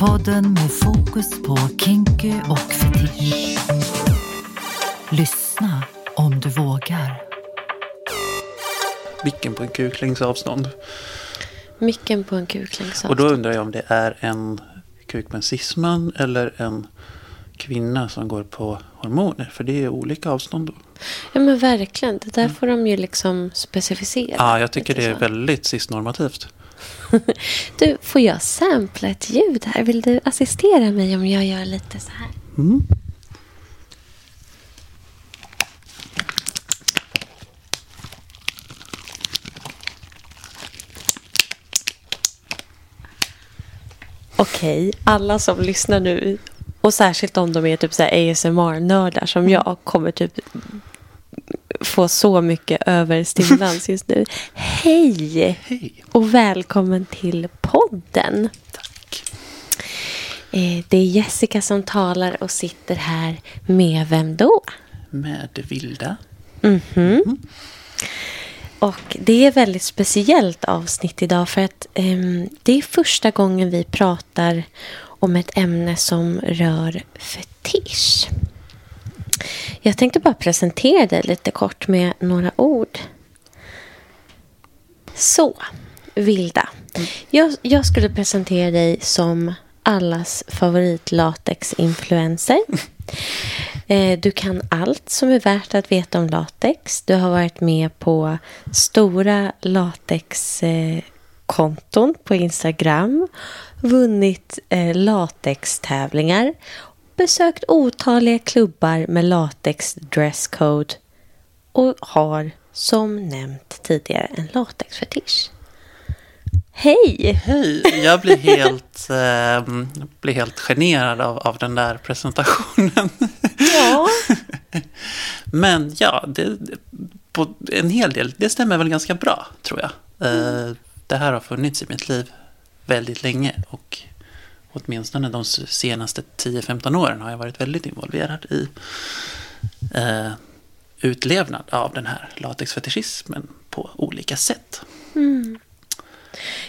Podden med fokus på kinky och fetisch. Lyssna om du vågar. Micken på en kuklängds avstånd. Micken på en kuklängds Och då undrar jag om det är en kuk med cisman eller en kvinna som går på hormoner. För det är olika avstånd då. Ja men verkligen. Det där får de ju liksom specificera. Ja, jag tycker det är så. väldigt cisnormativt. Du, får jag sampla ett ljud här? Vill du assistera mig om jag gör lite så här? Mm. Okej, alla som lyssnar nu och särskilt om de är typ så här ASMR-nördar som jag kommer typ få så mycket överstimulans just nu. Hej! Hej! Och välkommen till podden. Tack. Eh, Det är Jessica som talar och sitter här med vem då? Med vilda. Mhm. Och det är ett väldigt speciellt avsnitt idag för att ehm, det är första gången vi pratar om ett ämne som rör fetisch. Jag tänkte bara presentera dig lite kort med några ord. Så, Vilda. Jag, jag skulle presentera dig som allas favoritlatex-influencer. Eh, Du kan allt som är värt att veta om latex. Du har varit med på stora latexkonton på Instagram. Vunnit eh, latextävlingar. Besökt otaliga klubbar med latex dresscode. Och har, som nämnt tidigare, en latexfetisch. Hej! Hej! Jag blir helt, eh, blir helt generad av, av den där presentationen. Ja. Men ja, det, på en hel del, det stämmer väl ganska bra, tror jag. Eh, Det här har funnits i mitt liv väldigt länge och åtminstone de senaste 10-15 åren har jag varit väldigt involverad i eh, utlevnad av den här latexfetischismen på olika sätt.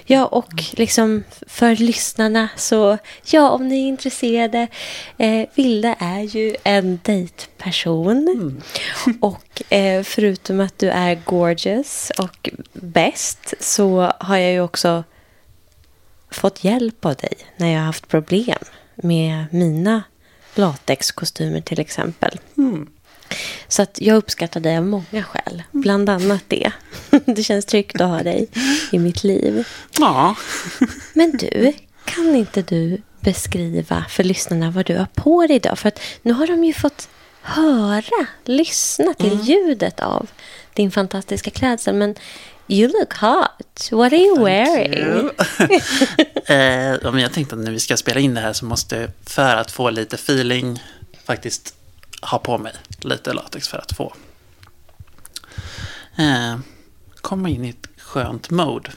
Ja, och liksom för lyssnarna så, ja, om ni är intresserade, eh, Vilda är ju en dejtperson. Och eh, förutom att du är gorgeous och bäst så har jag ju också fått hjälp av dig när jag har haft problem med mina latexkostymer till exempel. Så att jag uppskattar dig av många skäl, bland annat det. Det känns tryggt att ha dig i mitt liv. Ja, Men du, kan inte du beskriva för lyssnarna vad du har på dig idag? För att nu har de ju fått höra, lyssna till ljudet av din fantastiska klädsel. Men you look hot. What are you wearing? eh, ja, men jag tänkte att när vi ska spela in det här så måste jag, för att få lite feeling, faktiskt ha på mig lite latex för att få eh, komma in i ett skönt mode.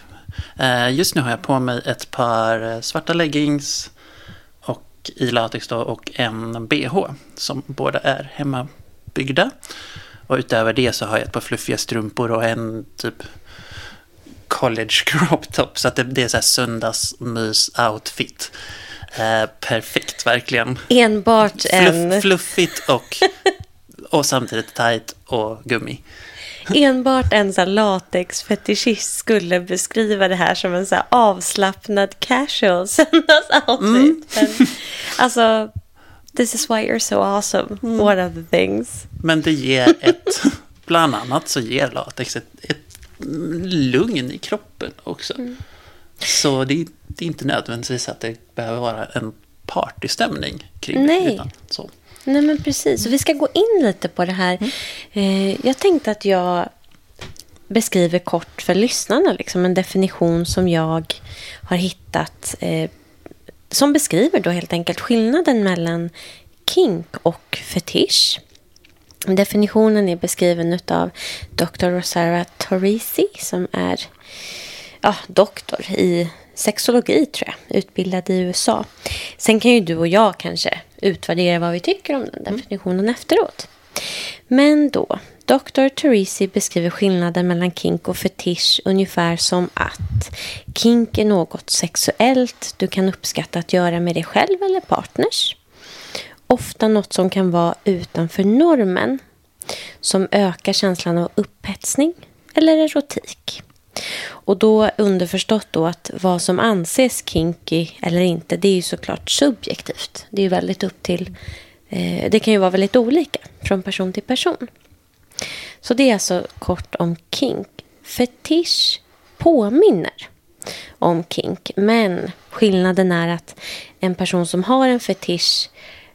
Eh, just nu har jag på mig ett par eh, svarta leggings och i latex då och en bh som båda är hemmabyggda. Och utöver det så har jag ett par fluffiga strumpor och en typ college crop top. Så att det, det är så här söndagsmys-outfit. Eh, perfekt, verkligen. Enbart en, Fluff, fluffigt och, och samtidigt tight och gummi. enbart en så latexfetischist skulle beskriva det här som en så här avslappnad casual söndagsoutfit. Men, Alltså, this is why you're so awesome. One of the things. Men det ger ett, bland annat så ger latex ett, ett lugn i kroppen också. Så det är, det är inte nödvändigtvis att det behöver vara en partystämning kring Nej. det. Utan så. Nej men precis, och vi ska gå in lite på det här. Eh, jag tänkte att jag beskriver kort för lyssnarna liksom en definition som jag har hittat eh, som beskriver då helt enkelt skillnaden mellan kink och fetisch. Definitionen är beskriven av Dr. Rosara Torrisi som är ja, doktor i sexologi tror jag, utbildad i USA. Sen kan ju du och jag kanske utvärdera vad vi tycker om den definitionen efteråt. Men då, Dr. Teresi beskriver skillnaden mellan kink och fetisch ungefär som att kink är något sexuellt du kan uppskatta att göra med dig själv eller partners. Ofta något som kan vara utanför normen, som ökar känslan av upphetsning eller erotik. Och då underförstått då att vad som anses kinky eller inte, det är ju såklart subjektivt. Det är ju väldigt upp till, eh, det kan ju vara väldigt olika från person till person. Så det är alltså kort om kink. Fetisch påminner om kink, men skillnaden är att en person som har en fetisch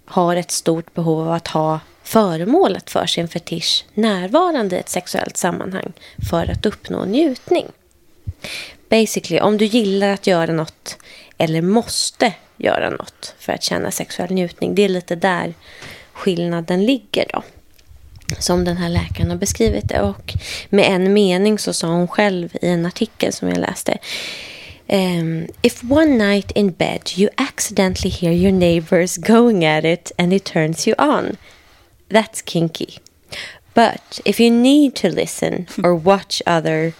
har ett stort behov av att ha föremålet för sin fetisch närvarande i ett sexuellt sammanhang för att uppnå njutning. Basically, om du gillar att göra något eller måste göra något för att känna sexuell njutning, det är lite där skillnaden ligger då. Som den här läkaren har beskrivit det. Och med en mening så sa hon själv i en artikel som jag läste. Um, if one night in bed you accidentally hear your neighbors going at it and it turns you on. That's kinky. But if you need to listen or watch other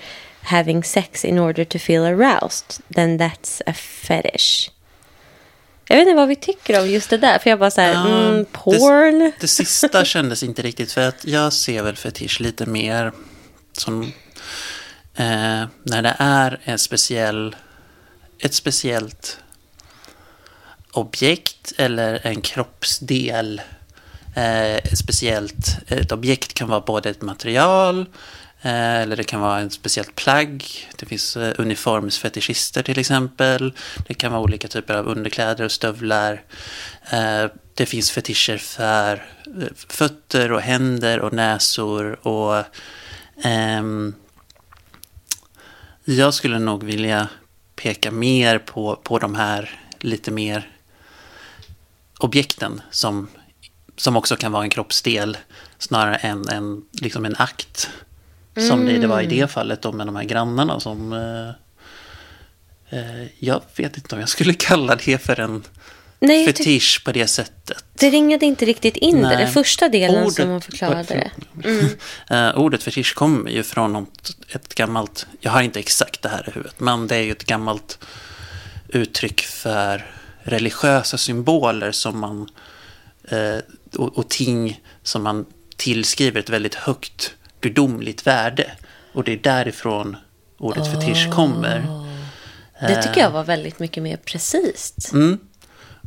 having sex in order to feel aroused, then that's a fetish. Jag vet inte vad vi tycker om just det där, för jag bara så här, Ja, mm, porn. Det, det sista kändes inte riktigt, för att jag ser väl fetisch lite mer som eh, när det är en speciell, ett speciellt objekt eller en kroppsdel. Eh, ett speciellt, ett objekt kan vara både ett material eh, eller det kan vara en speciellt plagg. Det finns eh, uniformsfetischister till exempel. Det kan vara olika typer av underkläder och stövlar. Eh, det finns fetischer för eh, fötter och händer och näsor och ehm, jag skulle nog vilja peka mer på, på de här lite mer objekten som, som också kan vara en kroppsdel snarare än en, liksom en akt. Som det, det var i det fallet då med de här grannarna som... Eh, eh, jag vet inte om jag skulle kalla det för en Nej, tyck- fetisch på det sättet. det ringade inte riktigt in det. Nej. Den första delen Ordet- som hon förklarade det. Eh, ordet fetisch kommer ju från något, ett gammalt, jag har inte exakt det här i huvudet, men det är ju ett gammalt uttryck för religiösa symboler som man, eh, och, och ting som man tillskriver ett väldigt högt gudomligt värde. Och det är därifrån ordet fetisch kommer. Det tycker jag var väldigt mycket mer precis Mm.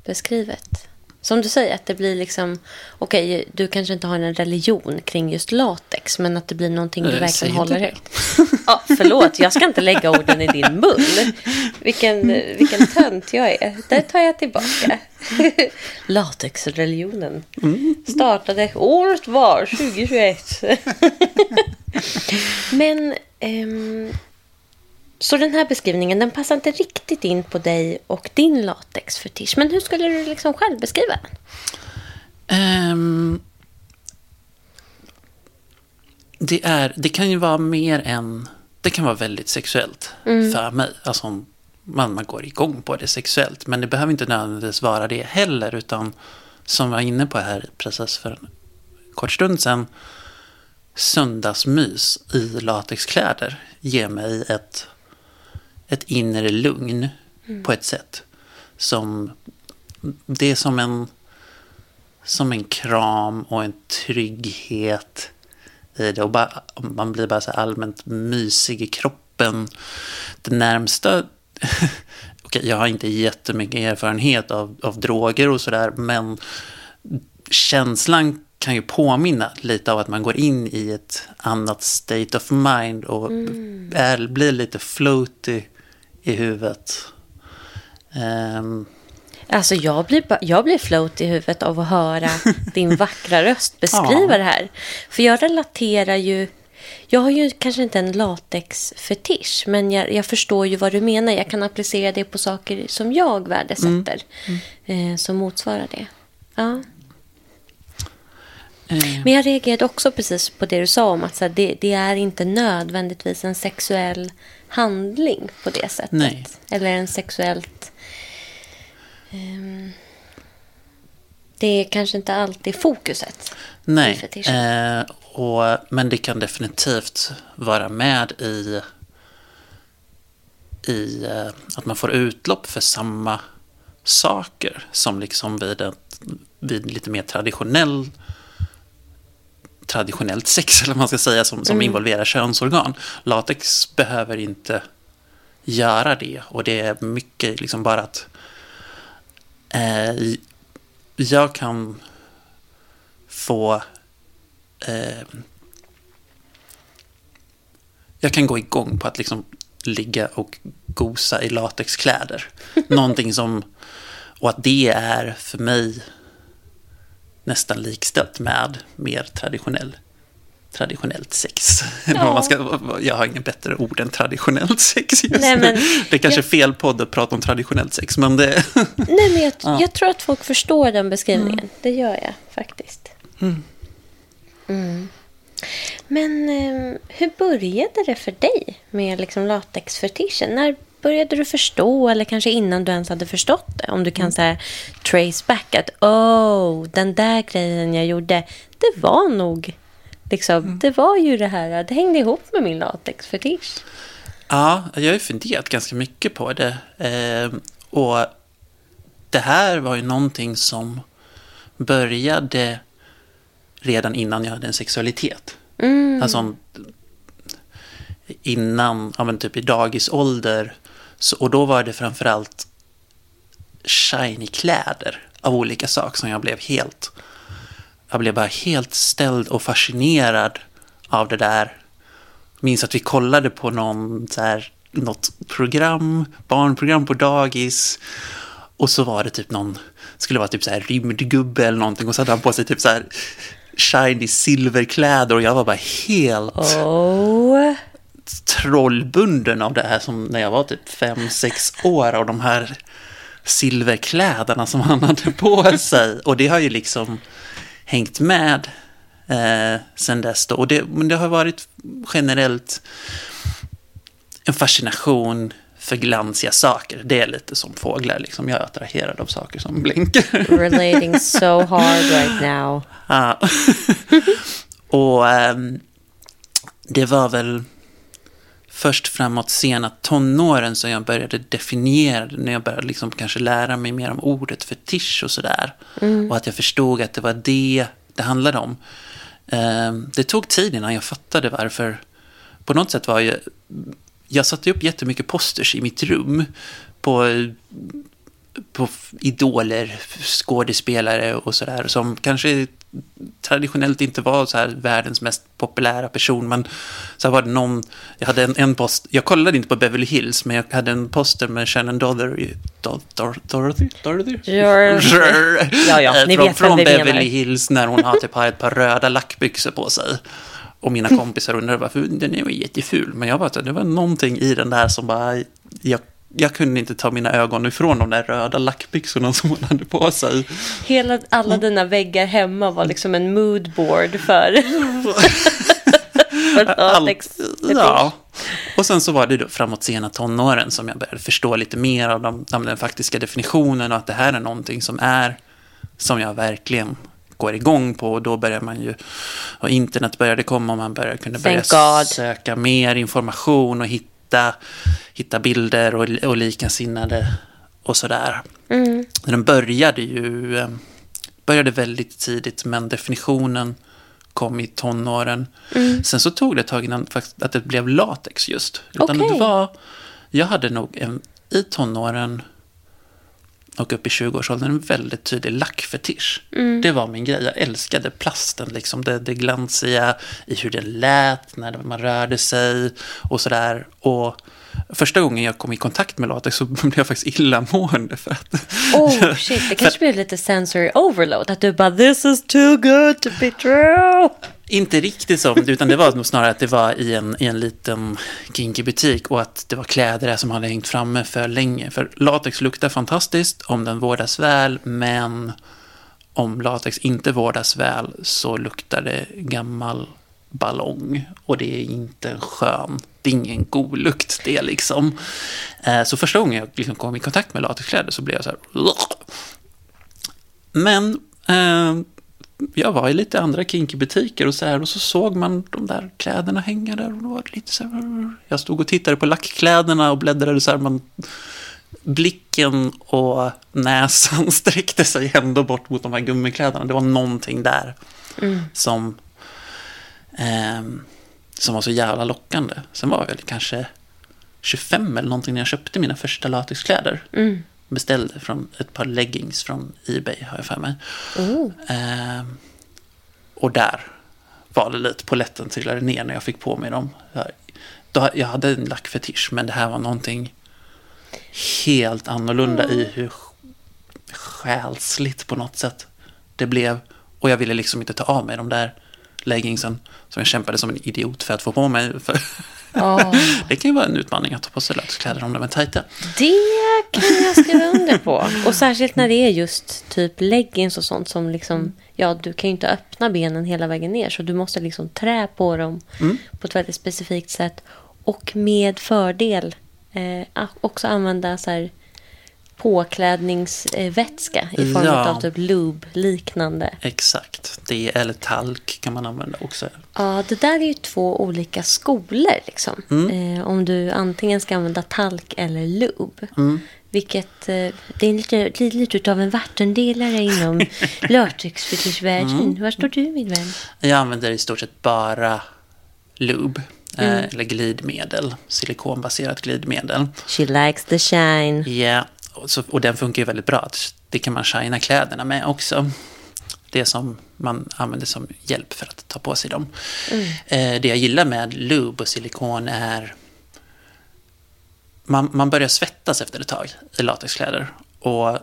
Beskrivet. Som du säger, att det blir liksom... Okej, du kanske inte har en religion kring just latex, men att det blir någonting du Eh, verkligen håller högt. Ja, förlåt, jag ska inte lägga orden i din mun. Vilken, vilken tönt jag är. Det tar jag tillbaka. Latexreligionen startade, året var 2021. Men, ehm, så den här beskrivningen, den passar inte riktigt in på dig och din latexfetisch. Men hur skulle du liksom själv beskriva den? Ehm, det, är, det kan ju vara mer än... Det kan vara väldigt sexuellt för mig. Alltså man, man går igång på det sexuellt. Men det behöver inte nödvändigtvis vara det heller. Utan som jag var inne på här precis för en kort stund sedan. Söndagsmys i latexkläder ger mig ett, ett inre lugn på ett sätt. Som, det är som en som en kram och en trygghet i det. Och bara, man blir bara så allmänt mysig i kroppen. Det närmsta... Okej, jag har inte jättemycket erfarenhet av, av droger och sådär, men känslan kan ju påminna lite av att man går in i ett annat state of mind och är, blir lite floaty i huvudet. Ehm, Alltså jag blir, jag blir float i huvudet av att höra din vackra röst beskriva Ja. det här. För jag relaterar ju... Jag har ju kanske inte en latexfetisch, men jag, jag förstår ju vad du menar. Jag kan applicera det på saker som jag värdesätter, Eh, som motsvarar det. Ja. eh, Men jag reagerade också precis på det du sa om att här, det, det är inte nödvändigtvis en sexuell handling på det sättet. Nej. Eller en sexuellt... ehm, det är kanske inte alltid fokuset. Nej, eh, och, men det kan definitivt vara med i, i eh, att man får utlopp för samma saker som liksom vid, ett, vid lite mer traditionell traditionellt sex, eller vad man ska säga, som, som involverar könsorgan. Latex behöver inte göra det och det är mycket liksom bara att eh, jag kan få eh, jag kan gå igång på att liksom ligga och gosa i latexkläder. Någonting som, och att det är för mig nästan likställt med mer traditionell traditionellt sex. Vad man ska, jag har inget bättre ord än traditionellt sex just Nej, nu. men Det är kanske jag- fel podd att prata om traditionellt sex, men det... Nej, men jag, Ja. jag tror att folk förstår den beskrivningen. Det gör jag faktiskt. Mm. Men eh, hur började det för dig med liksom latexfetischen? När började du förstå, eller kanske innan du ens hade förstått det? Om du kan säga trace back att oh, den där grejen jag gjorde, det var nog liksom, det var ju det här, det hängde ihop med min latexfetisch. Ja, jag har ju funderat ganska mycket på det. Eh, och det här var ju någonting som började redan innan jag hade en sexualitet. Mm. Alltså innan, ja men typ i dagisålder. Så, och då var det framförallt shiny kläder av olika saker som jag blev helt... Jag blev bara helt ställd och fascinerad av det där. Minns att vi kollade på någon så här, något program, barnprogram på dagis. Och så var det typ någon, skulle vara typ så här rymdgubbe eller någonting. Och så hade han på sig typ så här shiny silverkläder. Och jag var bara helt Oh trollbunden av det här som när jag var typ fem sex år och de här silverkläderna som han hade på sig. Och det har ju liksom hängt med eh, sen dess då. Och det, men det har varit generellt en fascination för glansiga saker. Det är lite som fåglar, liksom. jag är attraherad av saker som blinkar. Relating so hard right now. Ja. och ehm, det var väl först framåt sena tonåren som jag började definiera det, när jag började liksom kanske lära mig mer om ordet fetisch och sådär. Och att jag förstod att det var det det handlade om. Ehm, det tog tid innan jag fattade varför. På något sätt var jag... Jag satte upp jättemycket posters i mitt rum på på idoler, skådespelare och sådär som kanske traditionellt inte var så här världens mest populära person men så var det någon, jag hade en, en post, jag kollade inte på Beverly Hills men jag hade en poster med Shannon Dother, Dor, Dor, Dorothy? Dorothy? Dor- Ja, ja, Eh, ni från, vet från Beverly. Hills när hon har, typ, har ett par röda lackbyxor på sig. Och mina kompisar undrade varför den är ju jätteful. Men jag bara, det var någonting i den där som bara, jag, jag kunde inte ta mina ögon ifrån de där röda lackbyxorna som hon hade på sig. Hela, alla dina väggar hemma var liksom en moodboard för, för latex. Ja. Och sen så var det då framåt sena tonåren som jag började förstå lite mer av de, de, den faktiska definitionen och att det här är någonting som är som jag verkligen går igång på och då börjar man ju och internet började komma och man började kunna börja söka mer information och hitta, hitta bilder och, och likasinnade och sådär. Mm. Den började ju eh, började väldigt tidigt, men definitionen kom i tonåren. Mm. Sen så tog det ett tag innan att det blev latex just. Utan Okej. det var, jag hade nog en, i tonåren och upp i 20-årsåldern en väldigt tydlig lackfetisch. Mm. Det var min grej. Jag älskade plasten, liksom det, det glansiga i hur den lät när man rörde sig och sådär. Och första gången jag kom i kontakt med latex så blev jag faktiskt illamående för att Oh shit, det kanske blev lite sensory overload. Att du bara this is too good to be true. Inte riktigt så, utan det var nog snarare att det var i en, i en liten kinky butik och att det var kläder där som hade hängt framme för länge. För latex luktar fantastiskt om den vårdas väl, men om latex inte vårdas väl så luktar det gammal ballong och det är inte en skön, det är ingen god lukt det liksom. Eh, Så första gången jag liksom kom i kontakt med latexkläder så blev jag så här... Men Eh, jag var i lite andra kinky-butiker och så här och så såg man de där kläderna hänga där och då var det lite så här. Jag stod och tittade på lackkläderna och bläddrade så här. Man, blicken och näsan sträckte sig ändå bort mot de här gummikläderna. Det var någonting där som, ehm, som var så jävla lockande. Sen var jag väl kanske 25 eller någonting när jag köpte mina första latexkläder. Mm. Beställde från ett par leggings från Ebay har jag för mig. Oh. Ehm, och där var det lite på lätten trillade ner när jag fick på mig dem. Jag, hade en lackfetisch men det här var någonting helt annorlunda i hur själsligt på något sätt det blev. Och jag ville liksom inte ta av mig de där leggingsen som jag kämpade som en idiot för att få på mig. För Ja. det kan ju vara en utmaning att ta på sig löpskläder om de är tajta. Det kan jag skriva under på. Och särskilt när det är just typ leggings och sånt som liksom, ja du kan ju inte öppna benen hela vägen ner så du måste liksom trä på dem Mm. på ett väldigt specifikt sätt. Och med fördel eh, också använda så här påklädningsvätska i form Ja. av typ lube-liknande. Exakt. Det eller talk kan man använda också. Ja, det där är ju två olika skolor. Liksom. Mm. Eh, om du antingen ska använda talk eller lube. Mm. Vilket, eh, det är lite, lite, lite av en vattendelare inom latexfetischvärlden. Mm. Var står du min vän? Jag använder i stort sett bara lube. Mm. Eh, eller glidmedel. Silikonbaserat glidmedel. She likes the shine. Ja, och, så, och den funkar ju väldigt bra. Det kan man shina kläderna med också. Det som man använder som hjälp för att ta på sig dem. Eh, det jag gillar med lube och silikon är man, man börjar svettas efter ett tag i latexkläder. Och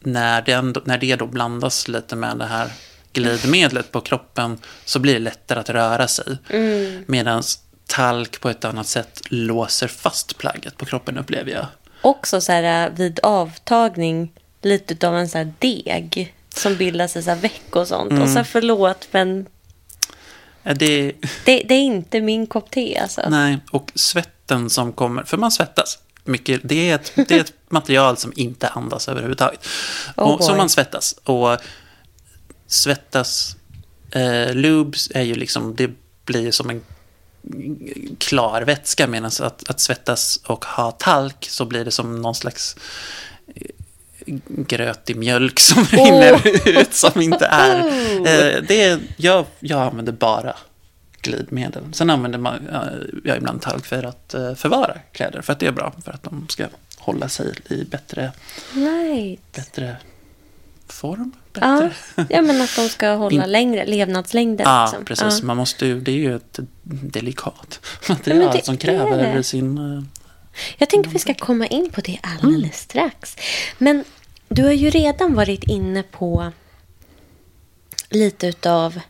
när ändå, när det då blandas lite med det här glidmedlet på kroppen så blir det lättare att röra sig. Mm. Medan talk på ett annat sätt låser fast plagget på kroppen upplever jag. Också så här, eh, vid avtagning lite av en så här deg som bildas i så här veck och sånt. Mm. Och så här, förlåt, men Det, det, det är inte min kopp te alltså. nej, och svetten som kommer, för man svettas mycket, det är ett, det är ett material som inte andas överhuvudtaget. Oh och, så man svettas. Och svettas, eh, lubes är ju liksom, det blir som en klar vätska medan att, att svettas och ha talk så blir det som någon slags eh, grötig mjölk som rinner ut som inte är... Eh, det är jag, jag använder bara glidmedel. Sen använder man, jag ibland talk för att eh, förvara kläder för att det är bra för att de ska hålla sig i bättre, Right. bättre form. Ja, Bättre. ja, men att de ska hålla In- längre, levnadslängden. Ja, liksom. precis. Ja. Man måste ju, det är ju ett delikat material det som kräver det. sin... eh, Jag tänker vi ska komma in på det alldeles strax. Men du har ju redan varit inne på lite utav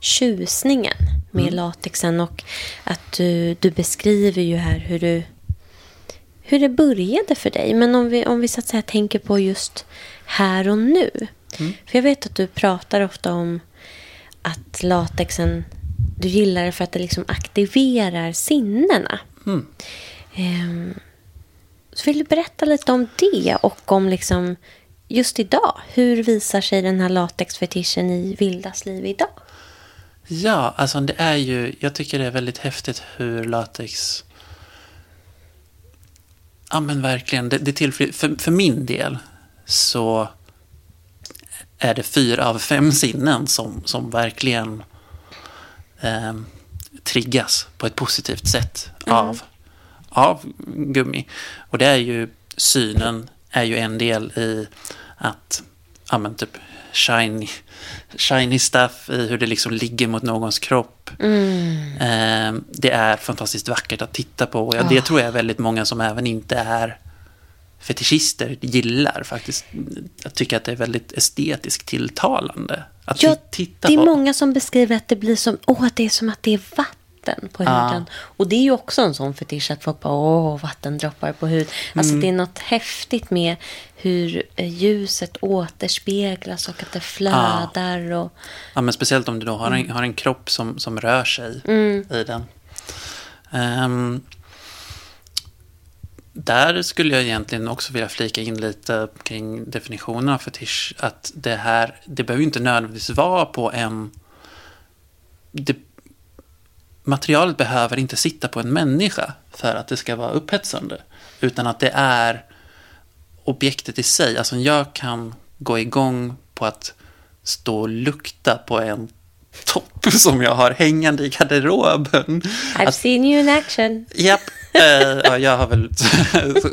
tjusningen med latexen och att du, du beskriver ju här hur du hur det började för dig. Men om vi, om vi så att säga tänker på just här och nu. För jag vet att du pratar ofta om att latexen, du gillar det för att det liksom aktiverar sinnena. Mm. Ehm, så vill du berätta lite om det och om liksom just idag. Hur visar sig den här latexfetischen i Vildas liv idag? Ja, alltså det är ju, jag tycker det är väldigt häftigt hur latex, ja men verkligen, det, det tillfri, för, för min del så är det fyra av fem sinnen som, som verkligen eh, triggas på ett positivt sätt av, av gummi. Och det är ju, synen är ju en del i att, ja men typ shiny, shiny stuff i hur det liksom ligger mot någons kropp. Eh, det är fantastiskt vackert att titta på. Och ja, det tror jag är väldigt många som även inte är fetischister gillar faktiskt. Jag tycker att det är väldigt estetiskt tilltalande att Ja, ti- titta det är på. många som beskriver att det blir som, åh, det är som att det är vatten på Ja. huden. Och det är ju också en sån fetisch att folk bara, åh, vattendroppar på hud. Alltså Mm. det är något häftigt med hur eh, ljuset återspeglas och att det flödar. Och, Ja, men speciellt om du då har en, Mm. har en kropp som, som rör sig i den. Ehm, där skulle jag egentligen också vilja flika in lite kring definitionen av fetisch. Att det här, det behöver ju inte nödvändigtvis vara på en... Det, materialet behöver inte sitta på en människa för att det ska vara upphetsande. Utan att det är objektet i sig. Alltså jag kan gå igång på att stå och lukta på en topp som jag har hängande i garderoben. I've Att- seen you in action. Japp. Eh, ja, jag har väl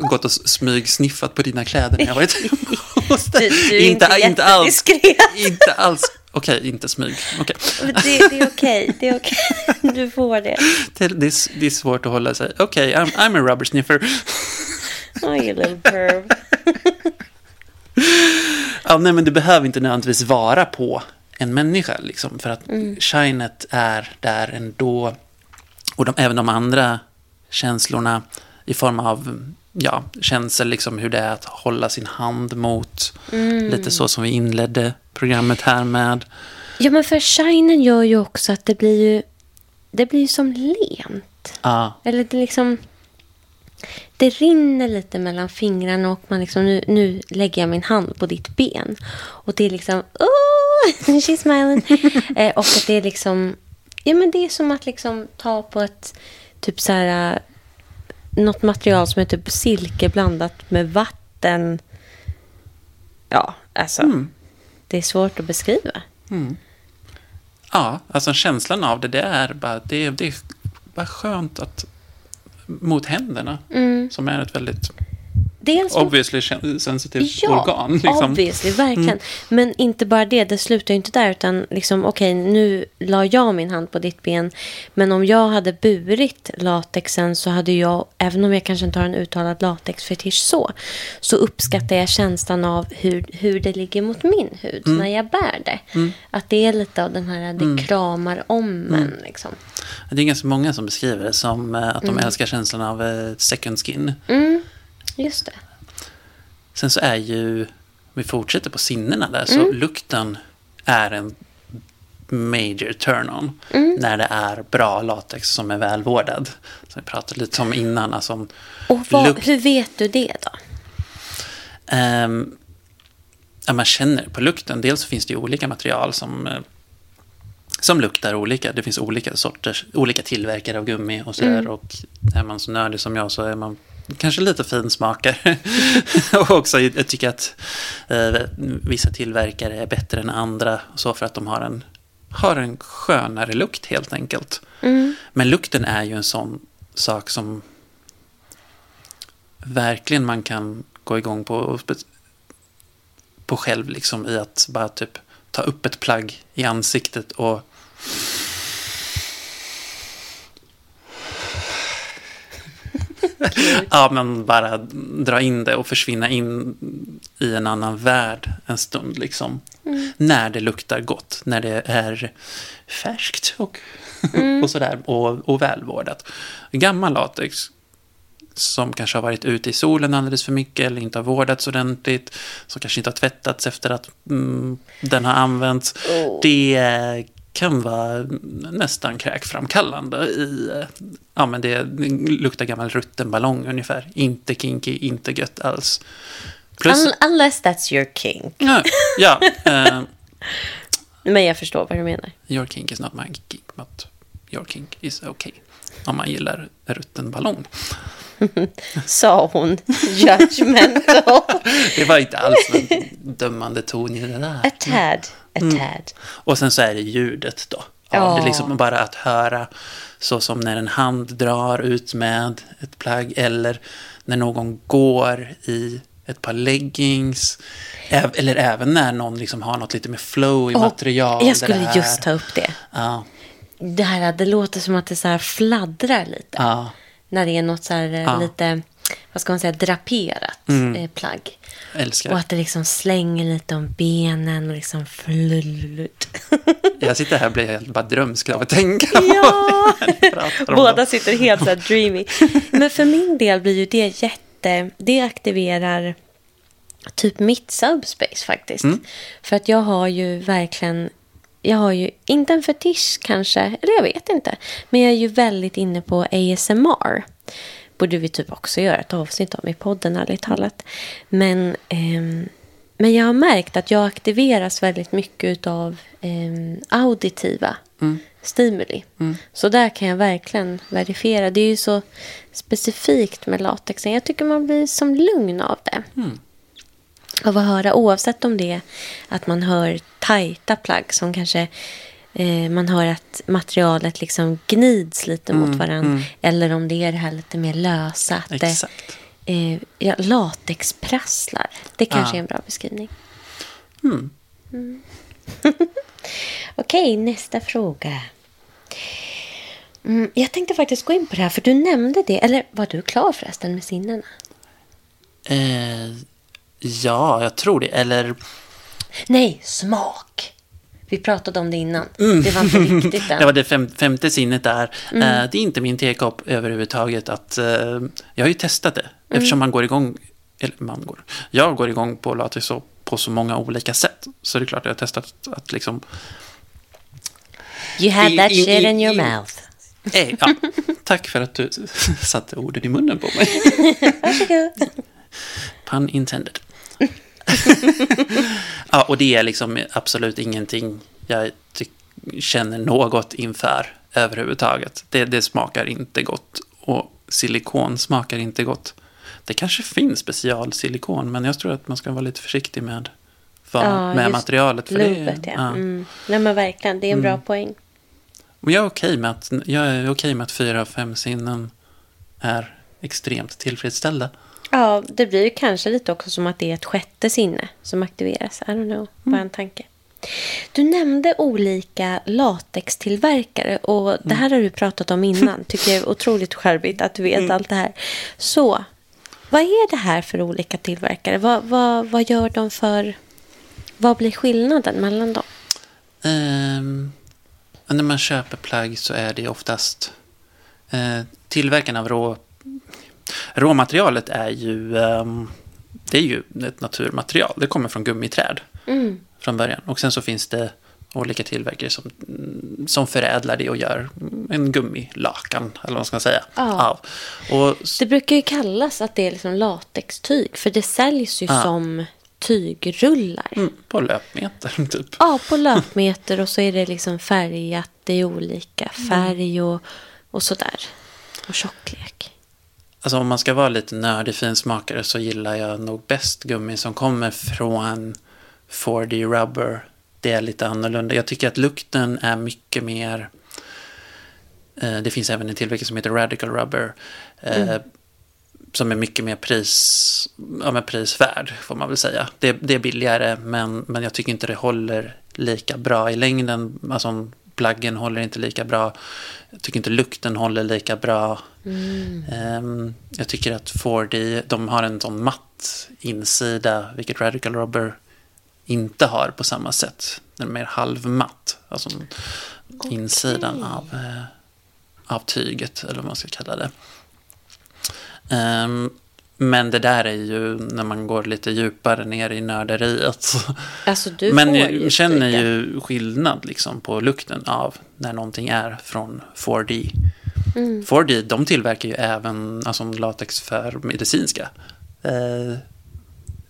gått och smygsniffat på dina kläder när jag varit hos dig. Du, du är inte, inte alls. jättediskret. Inte alls. Okej, inte smyg. Men Det, det är okej, det är okej. Du får det. Det, det, är, det är svårt att hålla sig. Okej, I'm, I'm a rubber sniffer. Oh, you little perv. Ja, nej, men det behöver inte nödvändigtvis vara på en människa. Liksom, för att shinet är där ändå. Och de, även de andra känslorna i form av ja, känsel, liksom hur det är att hålla sin hand mot. Lite så som vi inledde programmet här med. Ja, men för shinen gör ju också att det blir ju, det blir ju som lent. Ja, Eller det liksom... Det rinner lite mellan fingrarna och man liksom, nu, nu lägger jag min hand på ditt ben. Och det är liksom, oh, she's smiling. eh, och att det är liksom, ja men det är som att liksom ta på ett, typ så här, eh, något material som är typ silke blandat med vatten. Ja, alltså, Mm. det är svårt att beskriva. ja, alltså känslan av det, det är bara, det, är- det är bara skönt att mot händerna, Mm. som är ett väldigt Dels obviously sensitivt Ja, organ. Liksom. obviously, verkligen. Men inte bara det, det slutar ju inte där. Utan liksom, okej, nu la jag min hand på ditt ben. Men om jag hade burit latexen så hade jag, även om jag kanske inte har en uttalad latexfetisch så, så uppskattar jag känslan av hur, hur det ligger mot min hud när jag bär det. Att det är lite av den här, det kramar om en liksom. Det är ganska många som beskriver det som eh, att de älskar känslan av eh, second skin. Mm, just det. Sen så är ju, om vi fortsätter på sinnena där, så lukten är en major turn-on. När det är bra latex som är välvårdad. Som vi pratade lite om innan. Alltså, om Och vad, hur vet du det då? Ehm, ja, man känner på lukten. Dels så finns det ju olika material som, eh, som luktar olika. Det finns olika sorters, olika tillverkare av gummi och sådär. Och är man så nördig som jag så är man kanske lite finsmakare. och också jag tycker att eh, vissa tillverkare är bättre än andra. Så för att de har en, har en skönare lukt helt enkelt. Men lukten är ju en sån sak som verkligen man kan gå igång på, på själv liksom i att bara typ ta upp ett plagg i ansiktet och ja, men bara dra in det och försvinna in i en annan värld en stund liksom. När det luktar gott, när det är färskt och, och sådär och, och välvårdat. Gammal latex som kanske har varit ute i solen alldeles för mycket eller inte har vårdats ordentligt, som kanske inte har tvättats efter att mm, den har använts. Oh. Det kan vara nästan kräkframkallande i, ja men det, luktar gammal rutten ballong ungefär. Inte kinky, inte gött alls. Plus, Un- unless that's your king. ja, ja eh, Men jag förstår vad du menar. your kink is not my kink, but your kink is okay. Om man gillar rutten ballong. Sa hon judgmental. Det var inte alls en dömande ton i det där. A tad. A tad. Och sen så är det ljudet då. Ja. Av det liksom bara att höra så som när en hand drar ut med ett plagg eller när någon går i ett par leggings. Eller även när någon liksom har något lite mer flow i Och material. jag skulle är- just ta upp det. Ja, Det här, det låter som att det så här fladdrar lite. ja. När det är något så här eh, Ja. Mm. lite, vad ska man säga, draperat eh, plagg. Älskar Och att det liksom slänger lite om benen och liksom flullut. Jag sitter här och blir helt bara drömsk av att tänka Ja! Båda sitter helt så här dreamy. Men för min del blir ju det jätte... Det aktiverar typ mitt subspace faktiskt. Mm. För att jag har ju verkligen... Jag har ju inte en fetisch kanske, eller jag vet inte. Men jag är ju väldigt inne på ASMR. borde vi typ också göra ett avsnitt om i podden, ärligt talat. Men, ehm, men jag har märkt att jag aktiveras väldigt mycket av ehm, auditiva stimuli. Så där kan jag verkligen verifiera. Det är ju så specifikt med latexen. Jag tycker man blir som lugn av det. Av att höra, oavsett om det är att man hör tajta plagg som kanske eh, man hör att materialet liksom gnids lite mot varandra. Eller om det är det här lite mer lösa. Att det, Exakt. eh, ja, latexprasslar. Det kanske Ja. är en bra beskrivning. Mm. Mm. Okej, nästa fråga. Mm, jag tänkte faktiskt gå in på det här, för du nämnde det. Eller var du klar förresten med sinnena? Eh, ja, jag tror det. Eller... Nej, smak. Vi pratade om det innan. Det var inte riktigt än. Det var det fem, femte sinnet där. Eh, det är inte min tekopp överhuvudtaget. Att, eh, jag har ju testat det. Eftersom man går igång, eller man går, jag går igång på latex så- på så många olika sätt. Så det är klart att jag har testat att liksom... You had that shit in your mouth. Eh, ja, tack för att du satte orden i munnen på mig. Varsågod. Pun intended. ja, och det är liksom absolut ingenting jag känner något inför överhuvudtaget. Det, det smakar inte gott och silikon smakar inte gott. Det kanske finns specialsilikon, men jag tror att man ska vara lite försiktig med, vad, Ja, med materialet. För det, Lubbet, ja. Mm. Nej, men verkligen. Det är en bra poäng. Och jag är okej med, att, jag är okej med att fyra av fem sinnen är extremt tillfredsställda. Ja, det blir ju kanske lite också som att det är ett sjätte sinne som aktiveras. I don't know, bara en tanke. Du nämnde olika latextillverkare och det här har du pratat om innan. Tycker jag är otroligt charmigt att du vet allt det här. Så, vad är det här för olika tillverkare? Vad, vad, vad gör de för... Vad blir skillnaden mellan dem? Ehm, när man köper plagg så är det oftast eh, tillverkarna av rå, råmaterialet är ju, ehm, det är ju ett naturmaterial. Det kommer från gummiträd Mm. från början. Och sen så finns det olika tillverkare som, mm, som förädlar det och gör en gummilakan, eller vad man ska säga. Ja. av. Och, Det brukar ju kallas att det är liksom latextyg. För det säljs ju Ja. som tygrullar. mm, på löpmeter, typ. Ja, på löpmeter och så är det liksom färgat. Är olika färg och, och sådär. Och tjocklek. Alltså om man ska vara lite nördig finsmakare så gillar jag nog bäst gummi som kommer från 4D Rubber. Det är lite annorlunda. Jag tycker att lukten är mycket mer... Eh, det finns även en tillverkare som heter Radical Rubber. Eh, Som är mycket mer pris, ja, men prisvärd, får man väl säga. Det, det är billigare, men, men jag tycker inte det håller lika bra i längden. Alltså, plaggen håller inte lika bra. Jag tycker inte lukten håller lika bra. Ehm, jag tycker att 4D, de har en sån matt insida, vilket Radical Rubber inte har på samma sätt. Den är mer halvmatt, alltså insidan av, eh, av tyget, eller vad man ska kalla det. Ehm, men det där är ju när man går lite djupare ner i nörderiet. Alltså du Men jag ju känner ju skillnad liksom på lukten av när någonting är från 4D. Mm. 4D, de tillverkar ju även alltså, latex för medicinska eh,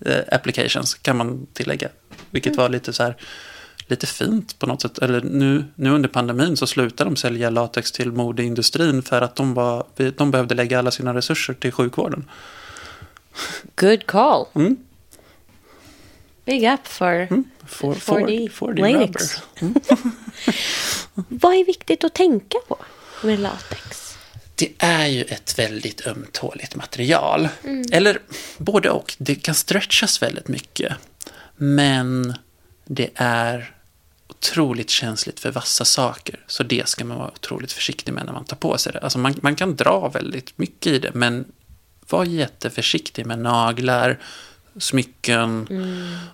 eh, applications, kan man tillägga. Vilket Mm. var lite så här, lite fint på något sätt. Eller nu, nu under pandemin så slutade de sälja latex till modeindustrin för att de, var, de behövde lägga alla sina resurser till sjukvården. Good call. Mm. Big up for... Mm. 4, 4D 4D latex. rubber. Vad är viktigt att tänka på med latex? Det är ju ett väldigt ömtåligt material. Eller både och. Det kan stretchas väldigt mycket. Men det är otroligt känsligt för vassa saker. Så det ska man vara otroligt försiktig med när man tar på sig det. Alltså man, man kan dra väldigt mycket i det, men var jätteförsiktig med naglar, smycken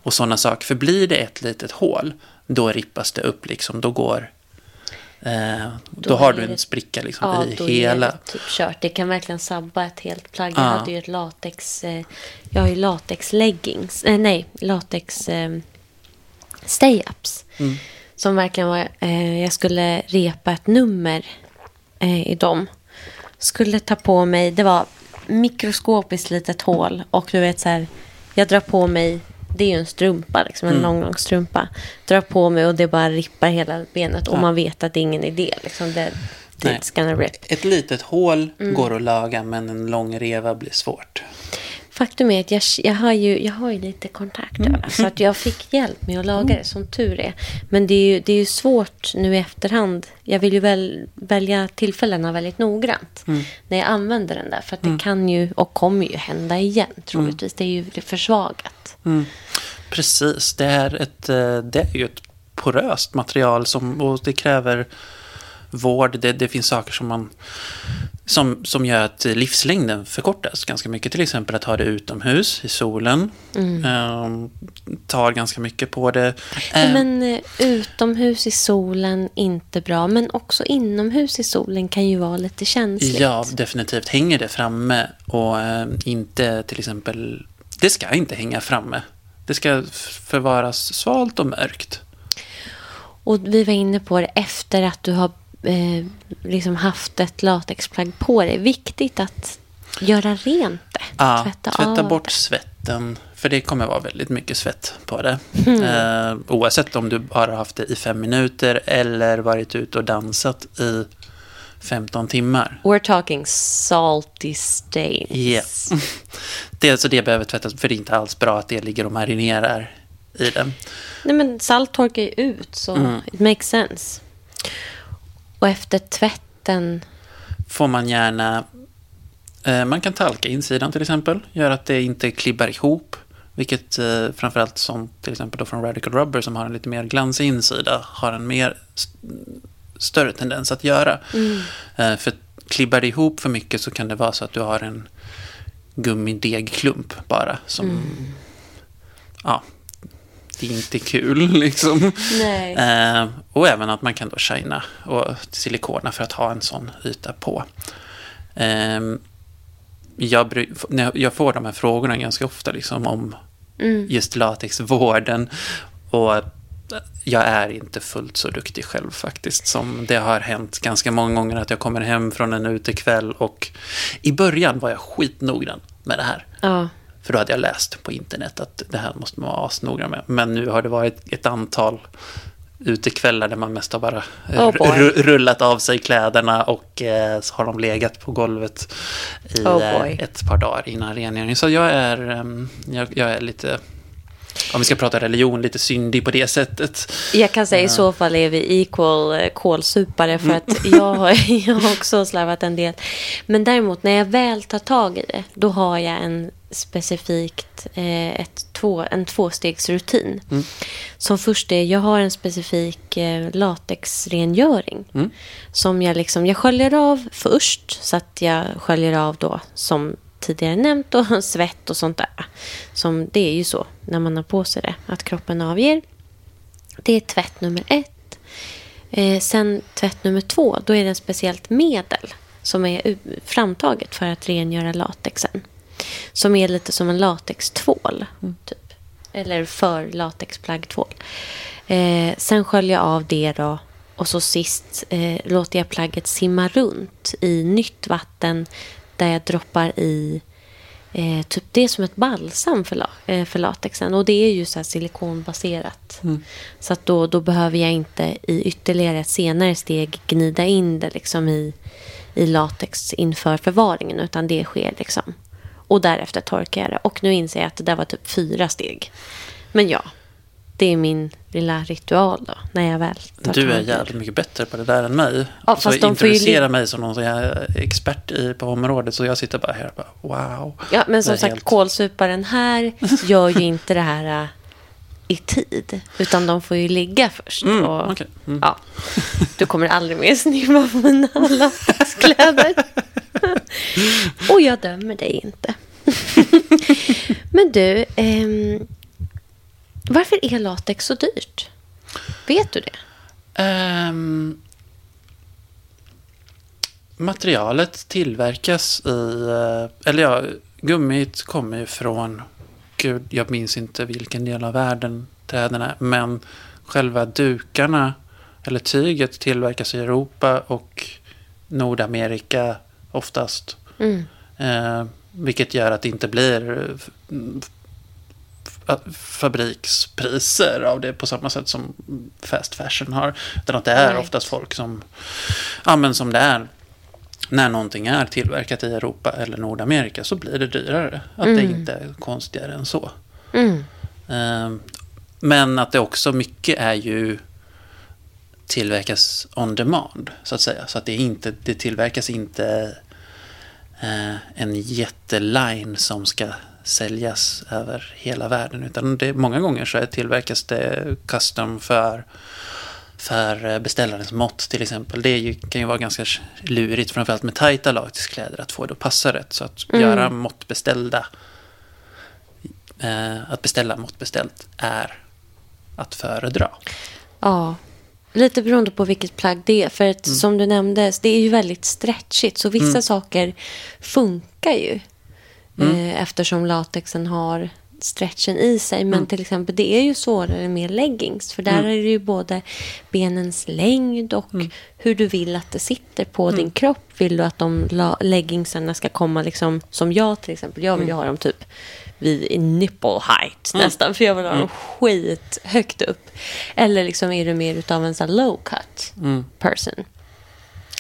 och sådana saker. För blir det ett litet hål, då rippas det upp liksom. Då går... Eh, då, Då har du en det- spricka liksom Ja, i då hela... är det typ kört. Det kan verkligen sabba ett helt plagg. Jag Ja. hade ju ett latex... Eh, jag har ju latex leggings. Eh, nej, latex eh, stay-ups. Mm. Som verkligen var... Eh, jag skulle repa ett nummer eh, i dem. Skulle ta på mig... Det var mikroskopiskt litet hål. Och du vet så här, jag drar på mig, det är ju en strumpa, liksom, en Mm. lång, lång strumpa. Drar på mig och det bara rippar hela benet. Och Ja. man vet att det är ingen idé. Liksom, det, rip. Ett litet hål Mm. går att laga, men en lång reva blir svårt. Faktum är att jag, jag, har ju, jag har ju lite kontakt Mm. Så att jag fick hjälp med att laga det, som tur är. Men det är ju, det är ju svårt nu i efterhand. Jag vill ju väl välja tillfällena väldigt noggrant. Mm. När jag använder den där. För att det kan ju och kommer ju hända igen troligtvis. Det är ju försvagat. Mm. Precis, det är, ett, eh, det är ju ett poröst material som, och det kräver vård. Det, det finns saker som, man, som, som gör att livslängden förkortas ganska mycket. Till exempel att ha det utomhus i solen. Ehm, tar ganska mycket på det. Ehm, Men eh, utomhus i solen, inte bra. Men också inomhus i solen kan ju vara lite känsligt. Ja, definitivt. Hänger det framme och eh, inte till exempel... Det ska inte hänga framme. Det ska förvaras svalt och mörkt. Och vi var inne på det efter att du har eh, liksom haft ett latexplagg på dig. Viktigt att göra rent det. Ja, tvätta, tvätta, bort svetten. För det kommer vara väldigt mycket svett på det. Mm. Eh, oavsett om du bara haft det i fem minuter eller varit ute och dansat i 15 timmar. We're talking salty stains. Yes. Det är alltså det behöver tvättas, för det är inte alls bra att det ligger och marinerar i det. Nej, men salt torkar ju ut, så Mm. it makes sense. Och efter tvätten... får man gärna... Eh, man kan talka insidan till exempel. Gör att det inte klibbar ihop. Vilket eh, framförallt som till exempel då från Radical Rubber som har en lite mer glansig insida har en mer st- större tendens att göra. Eh, för klibbar det ihop för mycket så kan det vara så att du har en gummidegklump bara som... Ja, det är inte kul liksom. Eh, och även att man kan då shina och silikona för att ha en sån yta på. Eh, jag, jag- jag får de här frågorna ganska ofta liksom om Mm. just latexvården. Och jag är inte fullt så duktig själv faktiskt. Som det har hänt ganska många gånger att jag kommer hem från en utekväll och i början var jag skitnoggrann med det här. Ja. För då hade jag läst på internet att det här måste man vara asnoggrann med. Men nu har det varit ett antal utekvällar där man mest har bara eh, Oh rullat av sig kläderna och eh, så har de legat på golvet i Oh eh, ett par dagar innan rengöring. Så jag är, ehm, jag, jag är lite, om vi ska prata religion, lite syndig på det sättet. Jag kan säga i så fall är vi equal eh, kålsupare för Mm. att jag har, jag har också slarvat en del. Men däremot när jag väl tar tag i det, då har jag en specifikt eh, ett två, en tvåstegsrutin. Mm. Som först är, jag har en specifik eh, latexrengöring. Mm. Som jag liksom, jag sköljer av först så att jag sköljer av då som tidigare nämnt och svett och sånt där. Som det är ju så när man har på sig det, att kroppen avger. Det är tvätt nummer ett. Eh, sen tvätt nummer två, då är det ett speciellt medel som är framtaget för att rengöra latexen. Som är lite som en latextvål, typ. Eller för latexplaggtvål. Eh, sen sköljer jag av det då. Och så sist eh, låter jag plagget simma runt i nytt vatten där jag droppar i eh, typ det är som ett balsam för, la, eh, för latexen. Och det är ju så här silikonbaserat. Så att då, då behöver jag inte i ytterligare ett senare steg gnida in det liksom i, i latex inför förvaringen. Utan det sker liksom. Och därefter torkar jag det. Och nu inser jag att det där var typ fyra steg. Men ja, det är min lilla ritual då. När jag väl tar Du är jävligt mycket bättre på det där än mig. Ja, så ju introducerar li- mig som någon sån här expert i, på området. Så jag sitter bara här och bara wow. Ja, men som är sagt, helt- kålsuparen här gör ju inte det här äh, i tid. Utan de får ju ligga först. Mm, och, okej. Mm. ja, du kommer aldrig mer sniffa på mina latexkläder. och jag dömer dig inte. men du, ehm, varför är latex så dyrt? Vet du det? Ehm, materialet tillverkas i, eh, eller ja, gummit kommer ju från, gud, jag minns inte vilken del av världen träden är, men själva dukarna, eller tyget tillverkas i Europa och Nordamerika oftast. Mm. Eh, vilket gör att det inte blir fabrikspriser av det på samma sätt som fast fashion har. Utan att det är Right. oftast folk som, ja men som det är när någonting är tillverkat i Europa eller Nordamerika så blir det dyrare. Att det inte är konstigare än så. Mm. Eh, Men att det också mycket är ju tillverkas on demand, så att säga. Så att det, inte, det tillverkas inte eh, en jätteline som ska säljas över hela världen. Utan det, många gånger så tillverkas det custom för, för beställarens mått till exempel. Det ju, kan ju vara ganska lurigt, framförallt med tajta lagtextkläder, att få det att passa rätt. Så att Mm. göra måttbeställda eh, att beställa måttbeställt är att föredra. Ja, lite beroende på vilket plagg det är. För att som du nämnde, det är ju väldigt stretchigt. Så vissa saker funkar ju. Eh, eftersom latexen har stretchen i sig. Men till exempel, det är ju svårare med leggings. För där är det ju både benens längd och hur du vill att det sitter på din kropp. Vill du att de leggingsarna ska komma liksom, som jag till exempel. Jag vill ju ha dem typ vid nipple height nästan. För jag vill ha dem skit högt upp. Eller liksom är du mer utav en sån low cut person.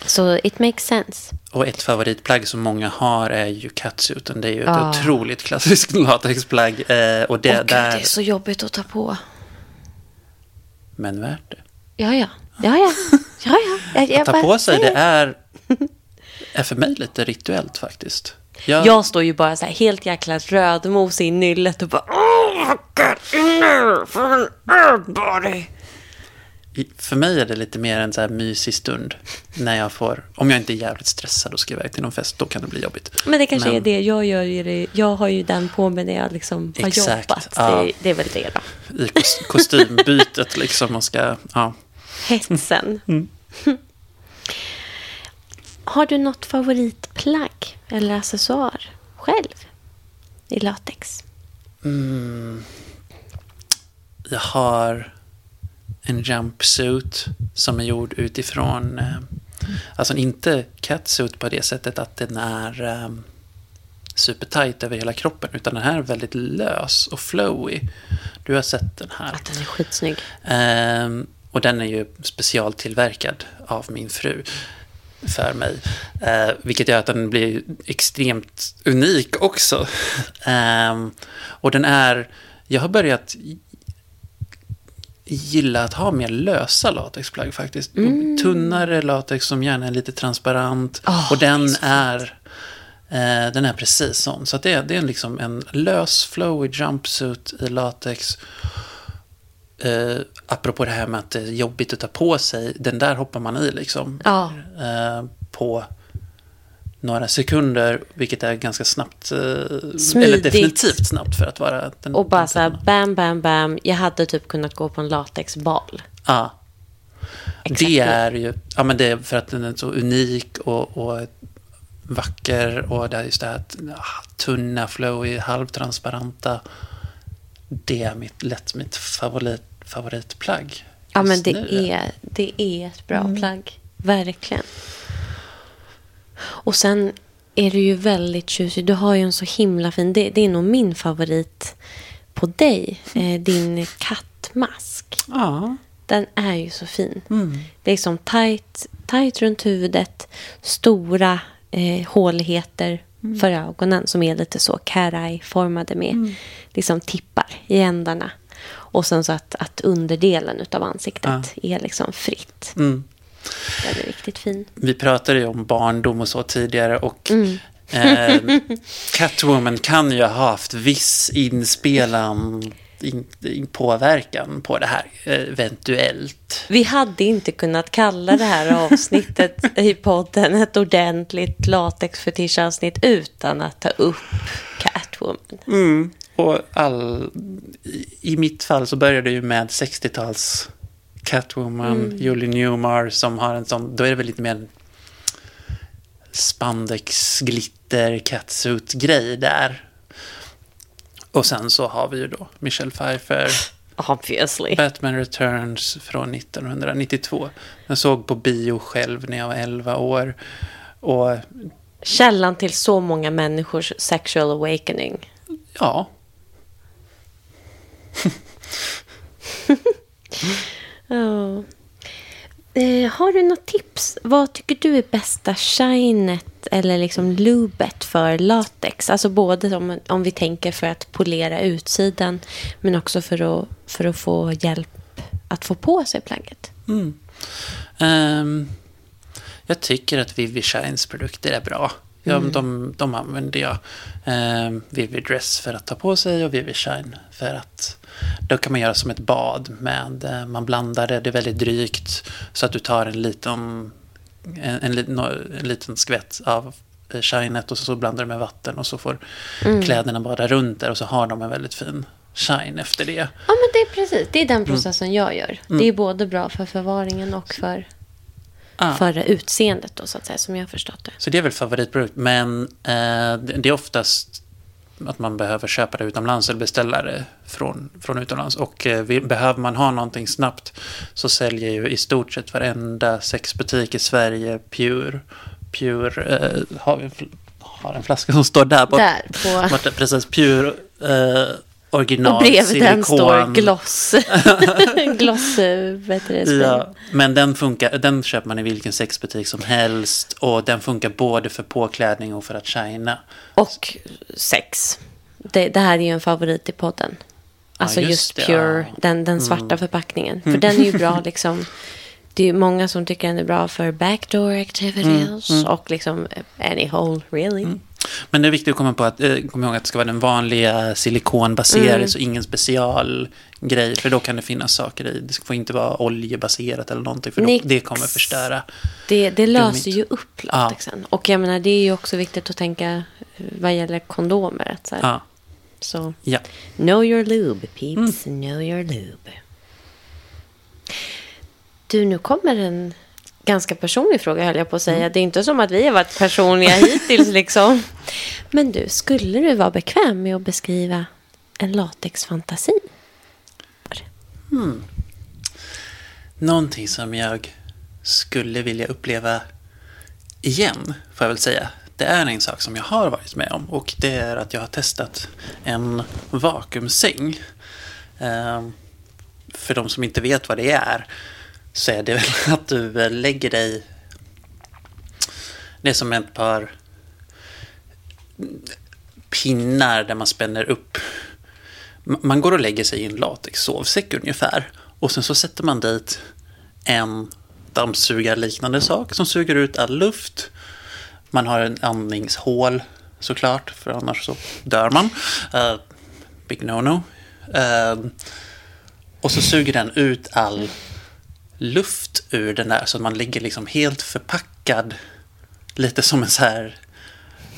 Så it makes sense. Och ett favoritplagg som många har är ju catsuiten. Det är ju ett Ah. otroligt klassiskt latexplagg. Eh, och det Gud, där, det är så jobbigt att ta på. men värt det. Ja, ja. Ja, ja. ja, ja. Jag, jag Att ta bara på sig, det är, är för mig lite rituellt faktiskt. Jag, Jag står ju bara så här helt jäkla rödmos i nyllet och bara... Oh, get in there for an everybody. För mig är det lite mer en så här mysig stund. När jag får, om jag inte är jävligt stressad och ska iväg till någon fest, då kan det bli jobbigt. Men det kanske Men- är det jag gör. Ju det. Jag har ju den på mig när jag liksom har Exakt, jobbat. ja. Det, det är väl det då. I kos- kostymbytet liksom och ska, ja. Hetsen. Mm. Har du något favoritplagg eller accessoar själv i latex? Jag har en jumpsuit som är gjord utifrån, eh, alltså inte catsuit på det sättet att den är eh, supertight över hela kroppen, utan den här är väldigt lös och flowy. Du har sett den här. Att den är skitsnygg. Ehm, och den är ju specialtillverkad av min fru för mig. Eh, vilket gör att den blir extremt unik också. Ehm, och den är... Jag har börjat gilla att ha mer lösa latexplagg faktiskt. Tunnare latex som gärna är lite transparent. Åh, och den är eh, den är precis sån. Så det, är, det är liksom en lös, flowy jumpsuit i latex. Eh, apropå det här med att det är jobbigt att ta på sig. Den där hoppar man i liksom. Ja. Eh, på några sekunder. Vilket är ganska snabbt. Eh, eller Smidigt. definitivt snabbt för att vara den. Och bara den så här, bam, bam, bam. Jag hade typ kunnat gå på en latexbal. Ja. Exakt Det är ju, ja men det är för att den är så unik och, och vacker och det är just det här ah, tunna, flowy, halvtransparenta. Det är mitt, lätt mitt favorit, favoritplagg. Ja, men det nu. är, det är ett bra plagg. Verkligen. Och sen är du ju väldigt tjusig. Du har ju en så himla fin... Det, det är nog min favorit på dig. Eh, din kattmask. Ja. Den är ju så fin. Mm. Det är som tight, tight runt huvudet. Stora eh, håligheter Mm. för ögonen som är lite så cat-eye-formade med Mm. liksom tippar i ändarna. Och sen så att, att underdelen av ansiktet är liksom fritt. Mm. Den är riktigt fin. Vi pratade ju om barndom och så tidigare och Mm. eh, Catwoman kan ju ha haft viss inspelan in, in påverkan på det här, eh, eventuellt. Vi hade inte kunnat kalla det här avsnittet i podden ett ordentligt latexfetischavsnitt utan att ta upp Catwoman. Mm. Och all, i, i mitt fall så började det ju med 60-tals Catwoman, Julie Newmar som har en sån, då är det väl lite mer spandex, glitter, catsuit-grej där. Och sen så har vi ju då Michelle Pfeiffer, Obviously. Batman Returns från 1992. Jag såg på bio själv när jag var 11 år. Och källan till så många människors sexual awakening. Ja. Ja. Eh, har du något tips? Vad tycker du är bästa shinet eller liksom lubet för latex? Alltså både om, om vi tänker för att polera utsidan men också för att, för att få hjälp att få på sig plagget. Mm. Um, jag tycker att Vivi Shines produkter är bra. Ja, de, de använder jag. Um, Vivi Dress för att ta på sig och Vivi Shine för att då kan man göra som ett bad med, eh, man blandar det, det är väldigt drygt så att du tar en liten, en, en, en liten skvätt av eh, shinet och så, så blandar du med vatten och så får kläderna bada runt där och så har de en väldigt fin shine efter det. Ja, men det är precis. Det är den processen jag gör. Det är både bra för förvaringen och för, Ah. för utseendet då, så att säga, som jag har förstått det. Så det är väl favoritprodukt, men eh, det är oftast att man behöver köpa det utomlands eller beställa det från, från utomlands. Och eh, vill, behöver man ha någonting snabbt så säljer ju i stort sett varenda sexbutik i Sverige Pure. Pure eh, har, vi en har en flaska som står där bort. Där, på... Borta, precis, Pure eh, original Och bredvid den silikon. står gloss. gloss, eh, spray. Ja, men den, funkar, den köper man i vilken sexbutik som helst och den funkar både för påklädning och för att shina. Och sex. Det, det här är ju en favorit i podden. Alltså just just, det, pure, ja. Mm. den, den svarta förpackningen. För den är ju bra liksom. Det är ju många som tycker den är bra för backdoor activities. Mm, Och liksom any hole really. Men det är viktigt att komma, på att, eh, komma ihåg att det ska vara den vanliga silikonbaserade, så ingen specialgrej. För då kan det finnas saker i. Det får inte vara oljebaserat eller någonting, för då, det kommer förstöra. Det, det löser ju upp latexen. Och jag menar det är ju också viktigt att tänka eh, vad gäller kondomer. Så Ja, Så ja. know your lube peeps. Mm. Know your lube. Du, nu kommer en ganska personlig fråga höll jag på att Mm. säga. Det är inte som att vi har varit personliga hittills liksom. Men du, skulle du vara bekväm med att beskriva en latexfantasi? Någonting som jag skulle vilja uppleva igen, får jag väl säga. Det är en sak som jag har varit med om och det är att jag har testat en vakuumsäng. Ehm, för de som inte vet vad det är så är det väl att du eh, lägger dig... Det är som ett par pinnar där man spänner upp. Man går och lägger sig i en latexsovsäck ungefär. Och sen så sätter man dit en dammsugarliknande sak som suger ut all luft. Man har en andningshål såklart, för annars så dör man. Uh, big no-no. Uh, och så suger den ut all luft ur den där så att man ligger liksom helt förpackad. Lite som en så här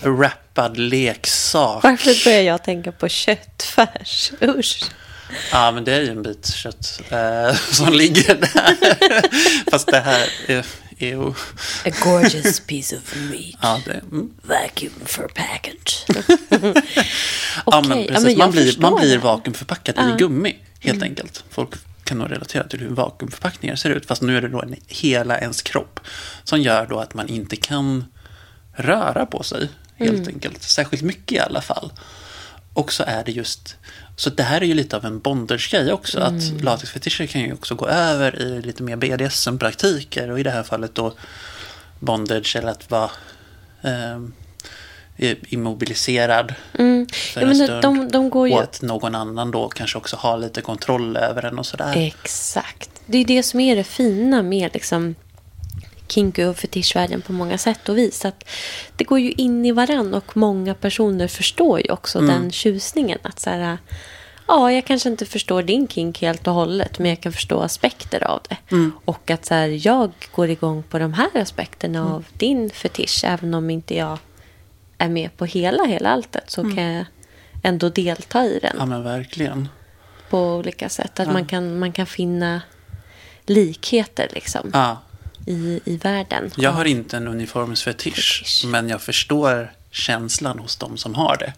wrappad leksak. Varför börjar jag tänka på köttfärs? Usch. Ja, men det är ju en bit kött eh, som ligger där. Fast det här är, ju... A gorgeous piece of meat. Ja, det, mm. Vacuum for package. ja, men Okej, ja, precis. men man blir, man blir vakuumförpackad Ja. i gummi, helt enkelt. Folk kan nog relatera till hur vakuumförpackningar ser ut. Fast nu är det då en, hela ens kropp. Som gör då att man inte kan röra på sig, helt Mm. enkelt. Särskilt mycket i alla fall. Och så är det just... Så det här är ju lite av en bondage-grej också. Mm. Att latexfetischer kan ju också gå över i lite mer BDSM-praktiker. Och i det här fallet då bondage eller att vara eh, immobiliserad Mm. för Ja, en stund. de, de går ju... Och att någon annan då kanske också har lite kontroll över en och sådär. Exakt. Det är det som är det fina med liksom kinky och fetischvärlden på många sätt och vis. Att det går ju in i varann och många personer förstår ju också Mm. den tjusningen. Att så här, ja, jag kanske inte förstår din kink helt och hållet, men jag kan förstå aspekter av det. Mm. Och att så här, jag går igång på de här aspekterna Mm. av din fetisch, även om inte jag är med på hela, hela alltet, så kan jag ändå delta i den Mm. Ja men verkligen. på olika sätt. Att Ja. man, kan, man kan finna likheter liksom, Ja, i, i världen. jag har inte en uniformsfetisch. Fetisch. Men jag förstår känslan hos de som har det.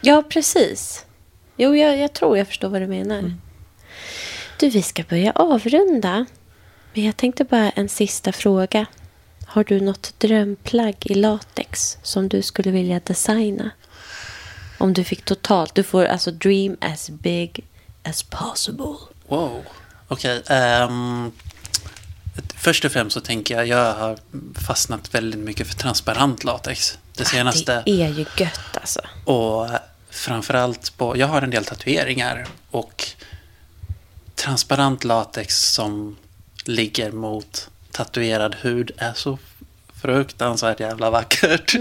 Ja, precis. Jo, jag, jag tror jag förstår vad du menar. Mm. Du, vi ska börja avrunda. Men jag tänkte bara en sista fråga. Har du något drömplagg i latex som du skulle vilja designa? Om du fick totalt, du får alltså dream as big as possible. Wow. Okej. ehm, först och främst så tänker jag, jag har fastnat väldigt mycket för transparent latex. Det senaste. Det är ju gött alltså. Och framförallt på, jag har en del tatueringar och transparent latex som ligger mot tatuerad hud är så fruktansvärt jävla vackert.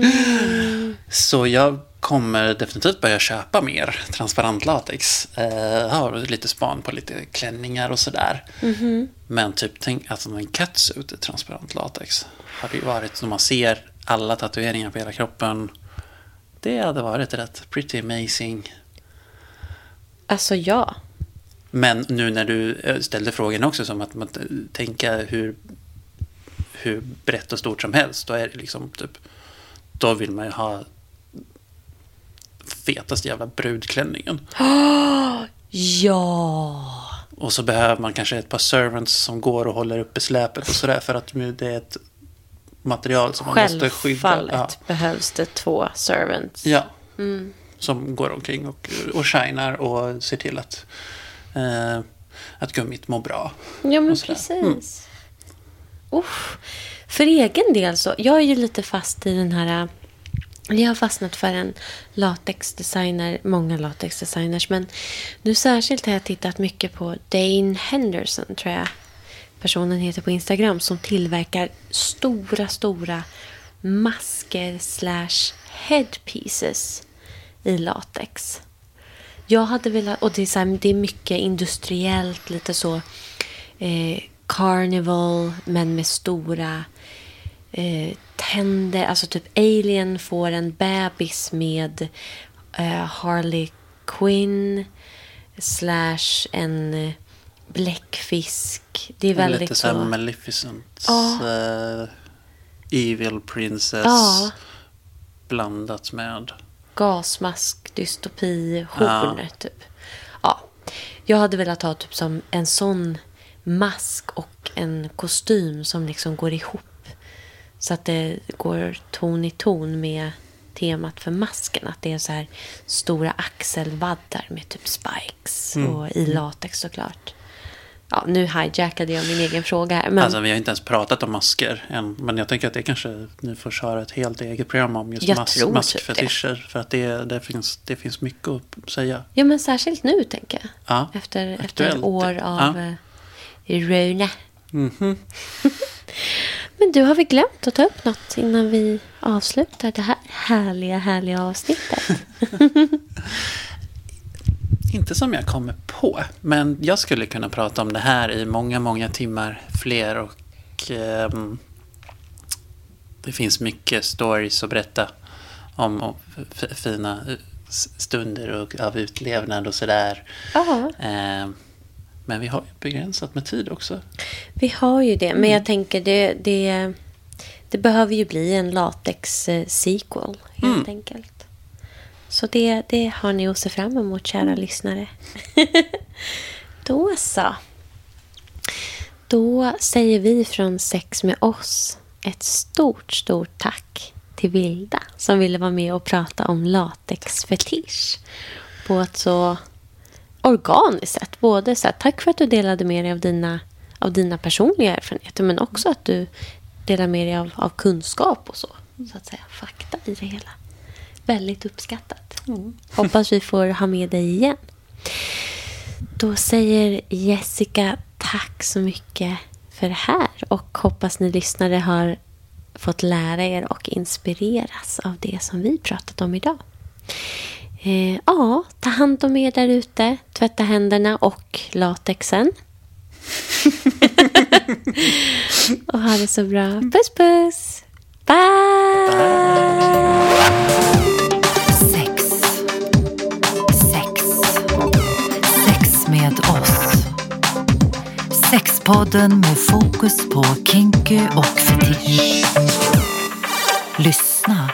Så jag kommer definitivt börja köpa mer transparent latex. Eh, Jag har lite span på lite klänningar och sådär. Men typ tänk att en catsuit är transparent latex. Hade ju varit så man ser alla tatueringar på hela kroppen. Det hade varit rätt pretty amazing. Alltså ja. Men nu när du eh, ställde frågan också som att man tänka hur, hur brett och stort som helst. Då är det liksom typ, då vill man ju ha fetaste jävla brudklänningen. Ja. Och så behöver man kanske ett par servants som går och håller uppe släpet och sådär för att det är ett material som man måste skydda. Självfallet Ja. behövs det två servants. Ja. Som går omkring och, och shinar och ser till att, eh, att gummit mår bra. Ja, men och sådär. Uff. För egen del så, jag är ju lite fast i den här... Jag har fastnat för en latexdesigner, många latexdesigners, men nu särskilt har jag tittat mycket på Dane Henderson, tror jag personen heter på Instagram, som tillverkar stora, stora masker slash headpieces i latex. Jag hade velat, och det är, så här, det är mycket industriellt, lite så eh, carnival, men med stora eh, tänder. Alltså typ Alien får en bebis med eh, Harley Quinn slash en eh, bläckfisk. Det är väldigt Lite så så. Maleficent. Ja. eh, Evil Princess. Ja. Blandat med. gasmask, dystopi, horner typ. Ja, jag hade velat ha typ som en sån mask och en kostym som liksom går ihop. Så att det går ton i ton med temat för masken. Att det är så här stora axelvaddar med typ spikes och i latex såklart. Ja, nu hijackade jag min egen fråga här. Men Alltså vi har inte ens pratat om masker än. Men jag tänker att det kanske ni får köra ett helt eget program om just Jag mas- tror typ maskfetischer. För att det, det, finns, det finns mycket att säga. Ja, men särskilt nu tänker jag. Ja, Efter, efter år av Ja. Ja. Rona. Mhm. Men du, har vi glömt att ta upp något innan vi avslutar det här härliga, härliga avsnittet? Inte som jag kommer på. Men jag skulle kunna prata om det här i många, många timmar fler. Och ehm, det finns mycket stories att berätta om fina eh, stunder och, av utlevnad och sådär. Ehm, men vi har ju begränsat med tid också. vi har ju det. Men jag tänker, det, det, det behöver ju bli en latex-sequel, helt enkelt. Så det, det har ni att se fram emot, kära lyssnare. Då så. Då säger vi från Sex med oss ett stort, stort tack till Vilda som ville vara med och prata om latexfetisch på ett så organiskt sätt. Både så här, tack för att du delade med dig av dina, av dina personliga erfarenheter men också att du delar med dig av, av kunskap och så. Så att säga, fakta i det hela. Väldigt uppskattat. Hoppas vi får ha med dig igen. Då säger Jessica tack så mycket för det här och hoppas ni lyssnare har fått lära er och inspireras av det som vi pratat om idag. Eh, ja, ta hand om er där ute. Tvätta händerna och latexen. och ha det så bra. Puss puss! Bye! Sex. Sex. Sex med oss. Sexpodden med fokus på kinky och fetisch. Lyssna